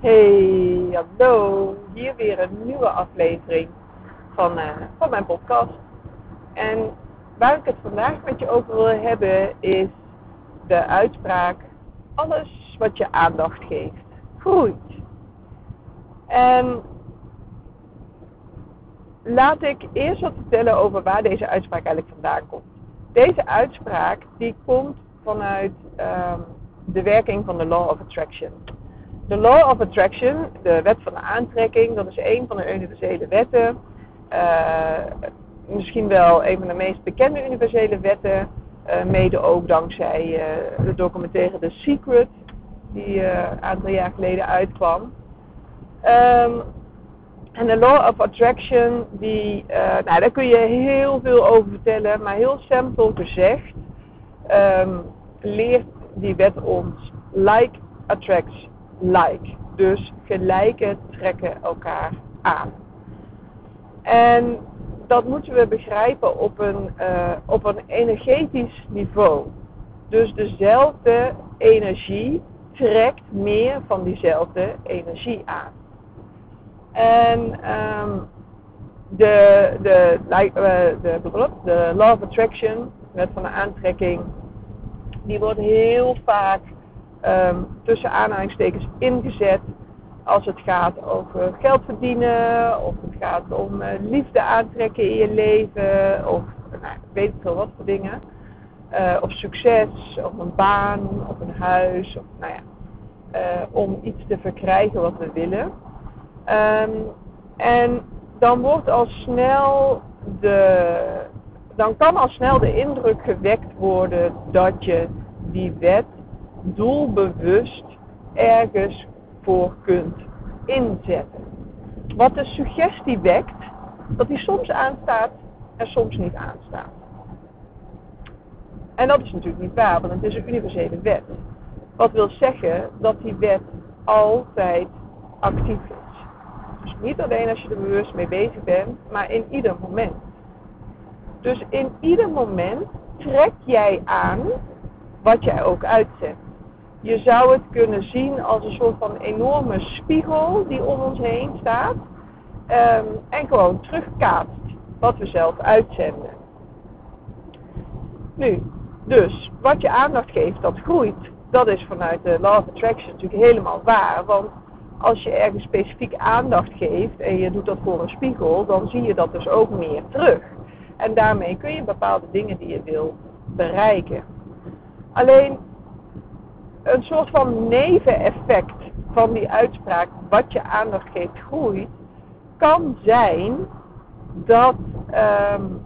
Hey, hallo. Hier weer een nieuwe aflevering van, uh, van mijn podcast. En waar ik het vandaag met je over wil hebben is de uitspraak: alles wat je aandacht geeft, groeit. En laat ik eerst wat vertellen over waar deze uitspraak eigenlijk vandaan komt. Deze uitspraak die komt vanuit um, de werking van de Law of Attraction. De Law of Attraction, de wet van de aantrekking, dat is een van de universele wetten. Uh, misschien wel een van de meest bekende universele wetten. Uh, mede ook dankzij uh, de documentaire The Secret, die een aantal jaar geleden uitkwam. Um, en de Law of Attraction, die, nou, daar kun je heel veel over vertellen, maar heel simpel gezegd um, leert die wet ons like attracts like. Dus gelijke trekken elkaar aan. En dat moeten we begrijpen op een, uh, op een energetisch niveau. Dus dezelfde energie trekt meer van diezelfde energie aan. En um, de, de, de, de, de Law of Attraction, wet van de aantrekking, die wordt heel vaak um, tussen aanhalingstekens ingezet als het gaat over geld verdienen, of het gaat om uh, liefde aantrekken in je leven, of nou, weet ik veel wat voor dingen. Uh, of succes, of een baan, of een huis, of nou ja, uh, om iets te verkrijgen wat we willen. Um, en dan wordt al snel de, dan kan al snel de indruk gewekt worden dat je die wet doelbewust ergens voor kunt inzetten. Wat de suggestie wekt, dat die soms aanstaat en soms niet aanstaat. En dat is natuurlijk niet waar, want het is een universele wet. Wat wil zeggen dat die wet altijd actief is. Dus niet alleen als je er bewust mee bezig bent, maar in ieder moment. Dus in ieder moment trek jij aan wat jij ook uitzet. Je zou het kunnen zien als een soort van enorme spiegel die om ons heen staat. Um, en gewoon terugkaatst wat we zelf uitzenden. Nu, dus wat je aandacht geeft, dat groeit. Dat is vanuit de Law of Attraction natuurlijk helemaal waar. Want als je ergens specifiek aandacht geeft en je doet dat voor een spiegel, dan zie je dat dus ook meer terug. En daarmee kun je bepaalde dingen die je wil bereiken. Alleen een soort van neveneffect van die uitspraak, wat je aandacht geeft groeit, kan zijn dat, um,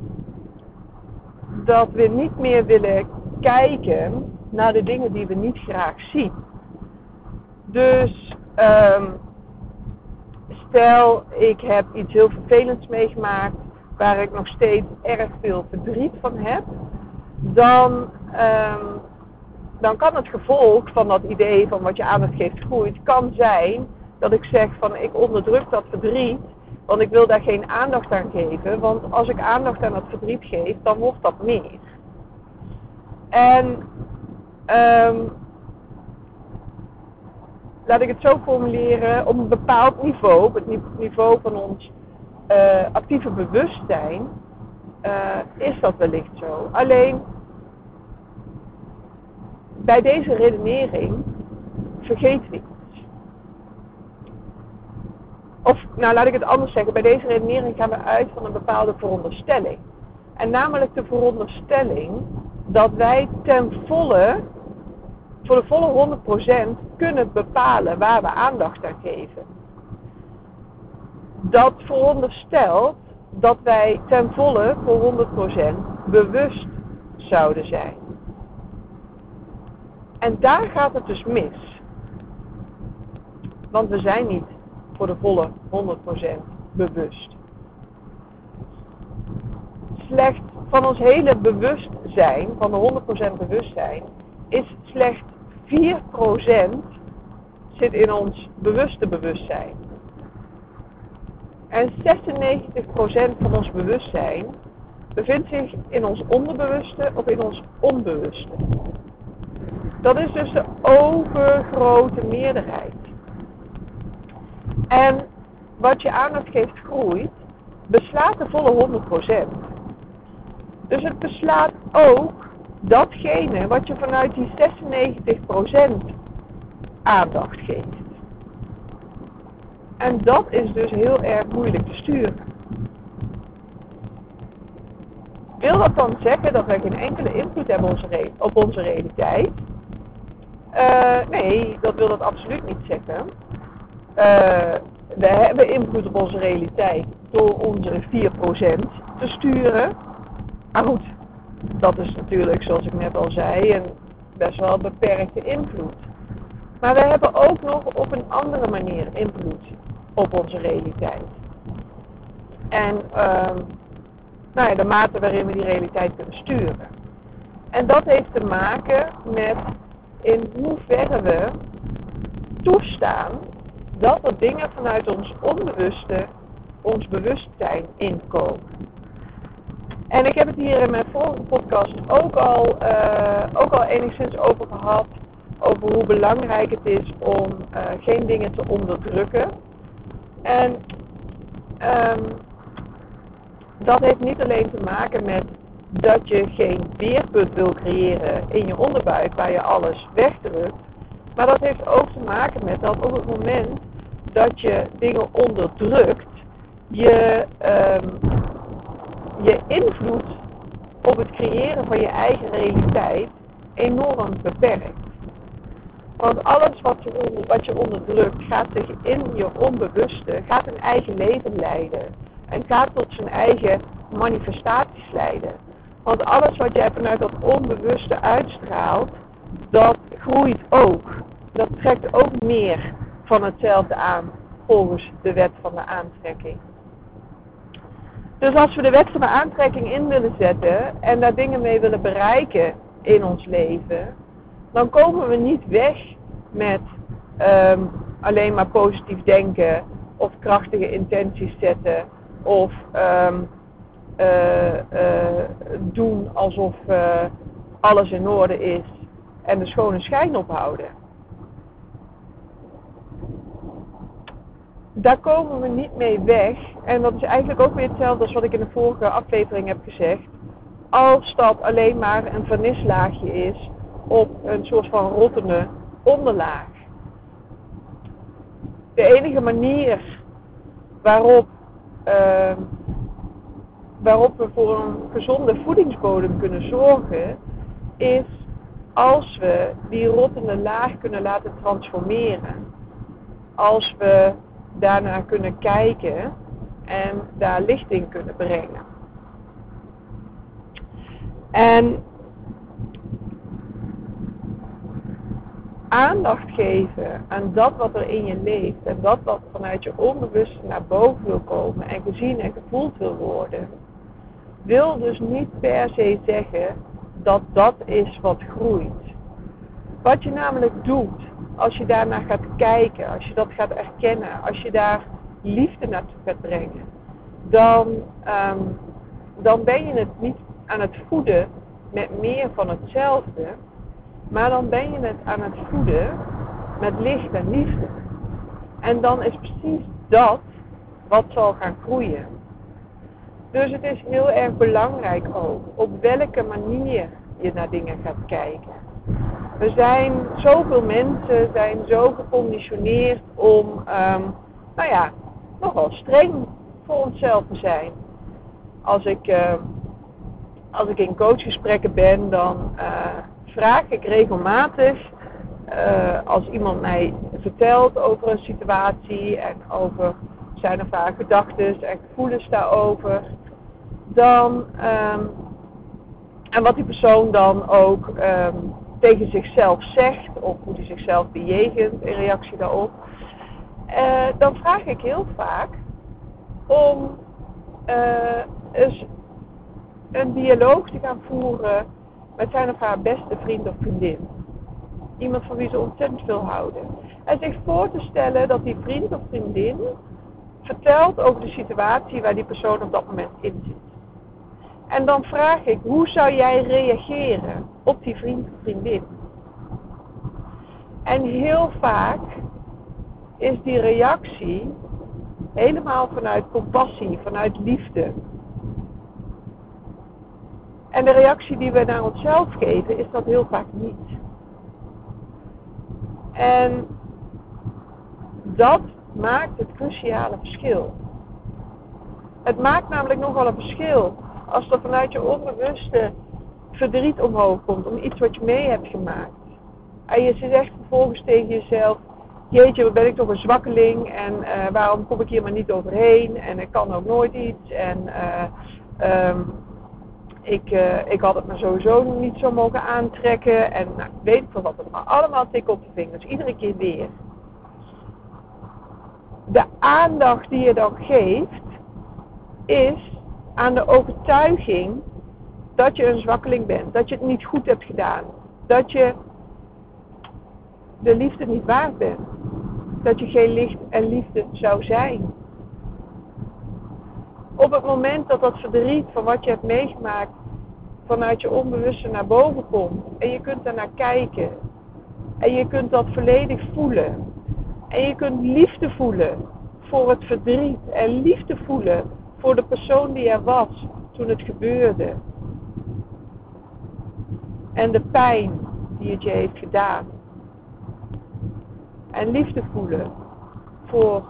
dat we niet meer willen kijken naar de dingen die we niet graag zien. Dus um, stel, ik heb iets heel vervelends meegemaakt waar ik nog steeds erg veel verdriet van heb, dan um, dan kan het gevolg van dat idee van wat je aandacht geeft groeit, kan zijn dat ik zeg van ik onderdruk dat verdriet, want ik wil daar geen aandacht aan geven, want als ik aandacht aan dat verdriet geef, dan wordt dat meer. En um, laat ik het zo formuleren, op een bepaald niveau, op het niveau van ons uh, actieve bewustzijn, uh, is dat wellicht zo. Alleen bij deze redenering vergeten we iets. Of, nou laat ik het anders zeggen, bij deze redenering gaan we uit van een bepaalde veronderstelling. En namelijk de veronderstelling dat wij ten volle, voor de volle 100% kunnen bepalen waar we aandacht aan geven. Dat veronderstelt dat wij ten volle voor 100% bewust zouden zijn. En daar gaat het dus mis. Want we zijn niet voor de volle 100% bewust. Slechts van ons hele bewustzijn, van de 100% bewustzijn, is slechts 4% zit in ons bewuste bewustzijn. En 96% van ons bewustzijn bevindt zich in ons onderbewuste of in ons onbewuste. Dat is dus de overgrote meerderheid. En wat je aandacht geeft groeit, beslaat de volle 100%. Dus het beslaat ook datgene wat je vanuit die 96% aandacht geeft. En dat is dus heel erg moeilijk te sturen. Wil dat dan zeggen dat wij geen enkele invloed hebben op onze realiteit? Uh, nee, dat wil dat absoluut niet zeggen. Uh, we hebben invloed op onze realiteit door onze 4% te sturen. Maar goed, dat is natuurlijk, zoals ik net al zei, een best wel beperkte invloed. Maar we hebben ook nog op een andere manier invloed op onze realiteit. En uh, nou ja, de mate waarin we die realiteit kunnen sturen. En dat heeft te maken met in hoeverre we toestaan dat er dingen vanuit ons onbewuste, ons bewustzijn inkomen. En ik heb het hier in mijn vorige podcast ook al, uh, ook al enigszins over gehad. Over hoe belangrijk het is om uh, geen dingen te onderdrukken. En um, dat heeft niet alleen te maken met dat je geen weerpunt wil creëren in je onderbuik waar je alles wegdrukt. Maar dat heeft ook te maken met dat op het moment dat je dingen onderdrukt, je, um, je invloed op het creëren van je eigen realiteit enorm beperkt. Want alles wat je, wat je onderdrukt gaat zich in je onbewuste, gaat een eigen leven leiden. En gaat tot zijn eigen manifestaties leiden. Want alles wat jij vanuit dat onbewuste uitstraalt, dat groeit ook. Dat trekt ook meer van hetzelfde aan volgens de wet van de aantrekking. Dus als we de wet van de aantrekking in willen zetten en daar dingen mee willen bereiken in ons leven, dan komen we niet weg met um, alleen maar positief denken of krachtige intenties zetten of uh, doen alsof uh, alles in orde is en de schone schijn ophouden. Daar komen we niet mee weg. En dat is eigenlijk ook weer hetzelfde als wat ik in de vorige aflevering heb gezegd. Als dat alleen maar een vernislaagje is op een soort van rottende onderlaag. De enige manier waarop uh, waarop we voor een gezonde voedingsbodem kunnen zorgen, is als we die rottende laag kunnen laten transformeren. Als we daarna kunnen kijken en daar licht in kunnen brengen. En aandacht geven aan dat wat er in je leeft en dat wat vanuit je onbewuste naar boven wil komen en gezien en gevoeld wil worden, wil dus niet per se zeggen dat dat is wat groeit. Wat je namelijk doet, als je daarnaar gaat kijken, als je dat gaat erkennen, als je daar liefde naartoe gaat brengen, dan, um, dan ben je het niet aan het voeden met meer van hetzelfde, maar dan ben je het aan het voeden met licht en liefde. En dan is precies dat wat zal gaan groeien. Dus het is heel erg belangrijk ook op welke manier je naar dingen gaat kijken. We zijn, zoveel mensen zijn zo geconditioneerd om, um, nou ja, nogal streng voor onszelf te zijn. Als ik, uh, als ik in coachgesprekken ben, dan uh, vraag ik regelmatig, uh, als iemand mij vertelt over een situatie en over zijn of haar gedachten en gevoelens daarover, dan, um, en wat die persoon dan ook um, tegen zichzelf zegt, of hoe hij zichzelf bejegent in reactie daarop, uh, dan vraag ik heel vaak om uh, eens een dialoog te gaan voeren met zijn of haar beste vriend of vriendin. Iemand van wie ze ontzettend veel houden. En zich voor te stellen dat die vriend of vriendin vertelt over de situatie waar die persoon op dat moment in zit. En dan vraag ik, hoe zou jij reageren op die vriend of vriendin? En heel vaak is die reactie helemaal vanuit compassie, vanuit liefde. En de reactie die we naar onszelf geven, is dat heel vaak niet. En dat maakt het cruciale verschil. Het maakt namelijk nogal een verschil als er vanuit je onbewuste verdriet omhoog komt om iets wat je mee hebt gemaakt. En je zegt vervolgens tegen jezelf, jeetje, wat ben ik toch een zwakkeling en uh, waarom kom ik hier maar niet overheen en ik kan ook nooit iets en uh, um, ik, uh, ik had het me sowieso niet zo mogen aantrekken en nou, weet ik veel wat, het maar allemaal tik op de vingers, iedere keer weer. De aandacht die je dan geeft is aan de overtuiging dat je een zwakkeling bent, dat je het niet goed hebt gedaan, dat je de liefde niet waard bent, dat je geen licht en liefde zou zijn. Op het moment dat dat verdriet van wat je hebt meegemaakt vanuit je onbewuste naar boven komt en je kunt daar naar kijken en je kunt dat volledig voelen en je kunt liefde voelen voor het verdriet en liefde voelen voor de persoon die er was toen het gebeurde. En de pijn die het je heeft gedaan. En liefde voelen voor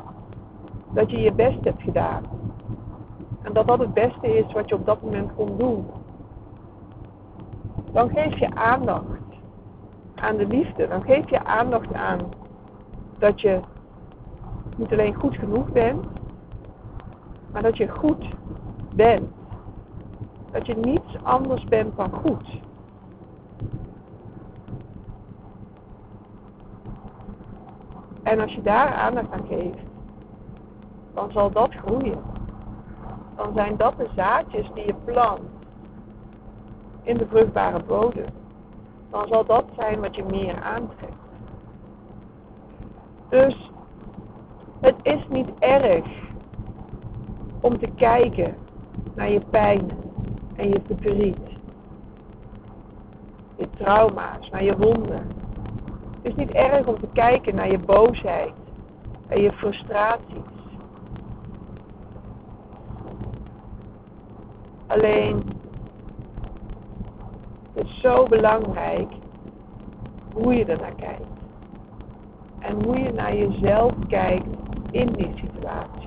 dat je je best hebt gedaan. En dat dat het beste is wat je op dat moment kon doen. Dan geef je aandacht aan de liefde. Dan geef je aandacht aan dat je niet alleen goed genoeg bent, maar dat je goed bent. Dat je niets anders bent dan goed. En als je daar aandacht aan geeft, dan zal dat groeien. Dan zijn dat de zaadjes die je plant in de vruchtbare bodem. Dan zal dat zijn wat je meer aantrekt. Dus het is niet erg om te kijken naar je pijn en je verdriet. Je trauma's, naar je wonden. Het is niet erg om te kijken naar je boosheid en je frustraties. Alleen, het is zo belangrijk hoe je er naar kijkt. En hoe je naar jezelf kijkt in die situatie.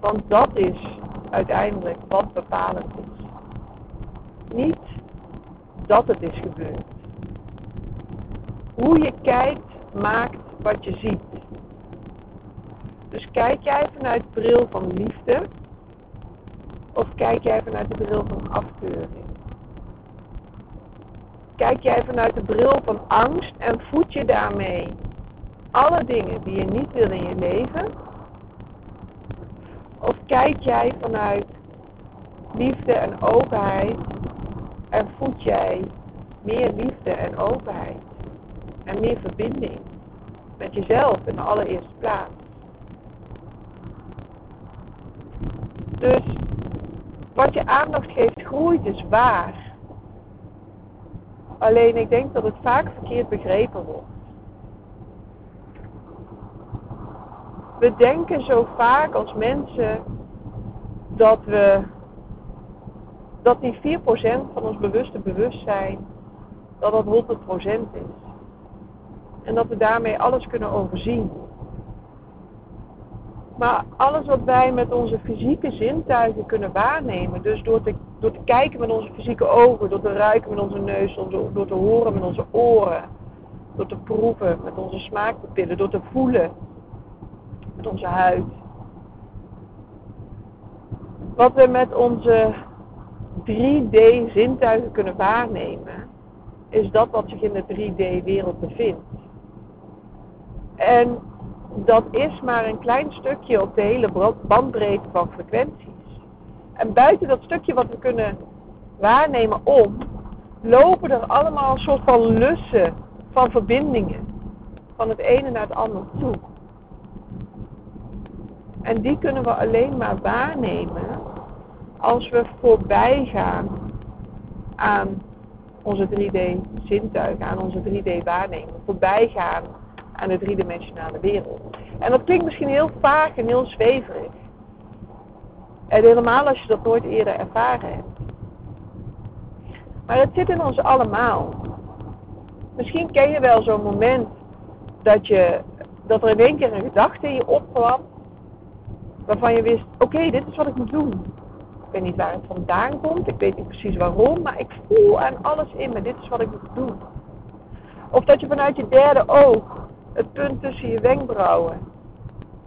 Want dat is uiteindelijk wat bepalend is. Niet dat het is gebeurd. Hoe je kijkt maakt wat je ziet. Dus kijk jij vanuit de bril van liefde of kijk jij vanuit de bril van afkeuring? Kijk jij vanuit de bril van angst en voed je daarmee alle dingen die je niet wil in je leven? Of kijk jij vanuit liefde en openheid en voed jij meer liefde en openheid en meer verbinding met jezelf in de allereerste plaats? Dus wat je aandacht geeft groeit is waar. Alleen ik denk dat het vaak verkeerd begrepen wordt. We denken zo vaak als mensen dat we dat die 4% van ons bewuste bewustzijn dat dat 100% is. En dat we daarmee alles kunnen overzien. Maar alles wat wij met onze fysieke zintuigen kunnen waarnemen, dus door te, door te kijken met onze fysieke ogen, door te ruiken met onze neus, door, door te horen met onze oren, door te proeven met onze smaakpapillen, door te voelen met onze huid. Wat we met onze 3D zintuigen kunnen waarnemen, is dat wat zich in de 3D wereld bevindt. En dat is maar een klein stukje op de hele bandbreedte van frequenties. En buiten dat stukje wat we kunnen waarnemen om, lopen er allemaal een soort van lussen van verbindingen. Van het ene naar het andere toe. En die kunnen we alleen maar waarnemen als we voorbij gaan aan onze 3D zintuigen, aan onze 3D waarneming, voorbij gaan aan de driedimensionale wereld. En dat klinkt misschien heel vaag en heel zweverig. En helemaal als je dat nooit eerder ervaren hebt. Maar het zit in ons allemaal. Misschien ken je wel zo'n moment dat, je, dat er in één keer een gedachte in je opkwam. Waarvan je wist, oké, dit is wat ik moet doen. Ik weet niet waar het vandaan komt. Ik weet niet precies waarom. Maar ik voel aan alles in me. Dit is wat ik moet doen. Of dat je vanuit je derde oog, het punt tussen je wenkbrauwen,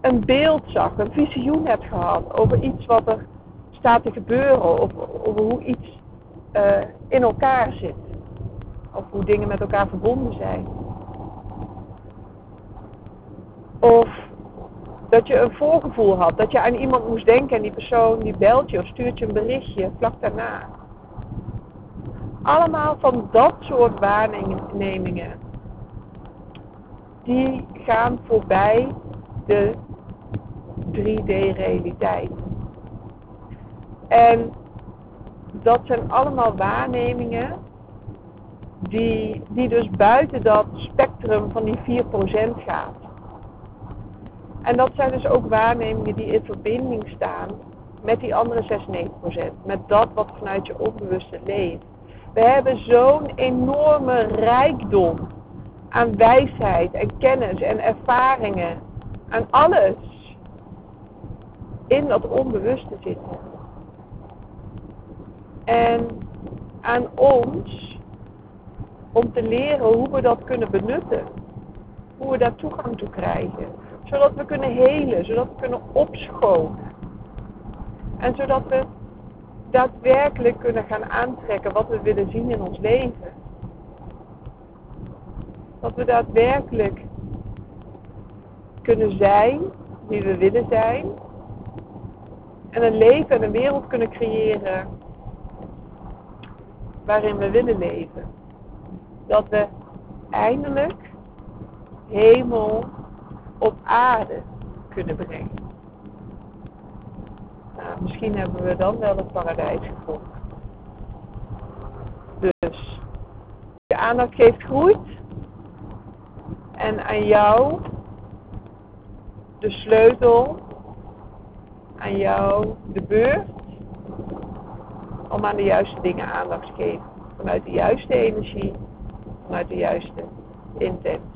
een beeld zag, een visioen hebt gehad over iets wat er staat te gebeuren. Of over hoe iets uh, in elkaar zit. Of hoe dingen met elkaar verbonden zijn. Of dat je een voorgevoel had, dat je aan iemand moest denken en die persoon die belt je of stuurt je een berichtje vlak daarna. Allemaal van dat soort waarnemingen, die gaan voorbij de 3D-realiteit. En dat zijn allemaal waarnemingen die, die dus buiten dat spectrum van die 4% gaat. En dat zijn dus ook waarnemingen die in verbinding staan met die andere 96%. Met dat wat vanuit je onbewuste leeft. We hebben zo'n enorme rijkdom aan wijsheid en kennis en ervaringen. Aan alles in dat onbewuste zitten. En aan ons om te leren hoe we dat kunnen benutten. Hoe we daar toegang toe krijgen. Zodat we kunnen helen, zodat we kunnen opschonen. En zodat we daadwerkelijk kunnen gaan aantrekken wat we willen zien in ons leven. Dat we daadwerkelijk kunnen zijn wie we willen zijn. En een leven en een wereld kunnen creëren waarin we willen leven. Dat we eindelijk hemel op aarde kunnen brengen. Nou, misschien hebben we dan wel het paradijs gevonden. Dus je aandacht geeft groeit. En aan jou de sleutel, aan jou de beurt om aan de juiste dingen aandacht te geven. Vanuit de juiste energie, vanuit de juiste intentie.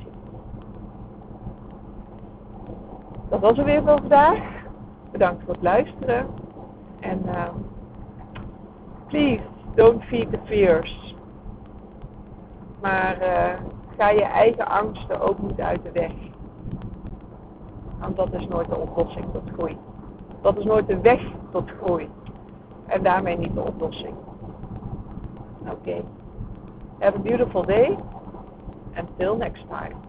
Dat was er weer voor vandaag. Bedankt voor het luisteren. En uh, please, don't feed the fears. Maar uh, ga je eigen angsten ook niet uit de weg. Want dat is nooit de oplossing tot groei. Dat is nooit de weg tot groei. En daarmee niet de oplossing. Oké. Have a beautiful day. Until next time.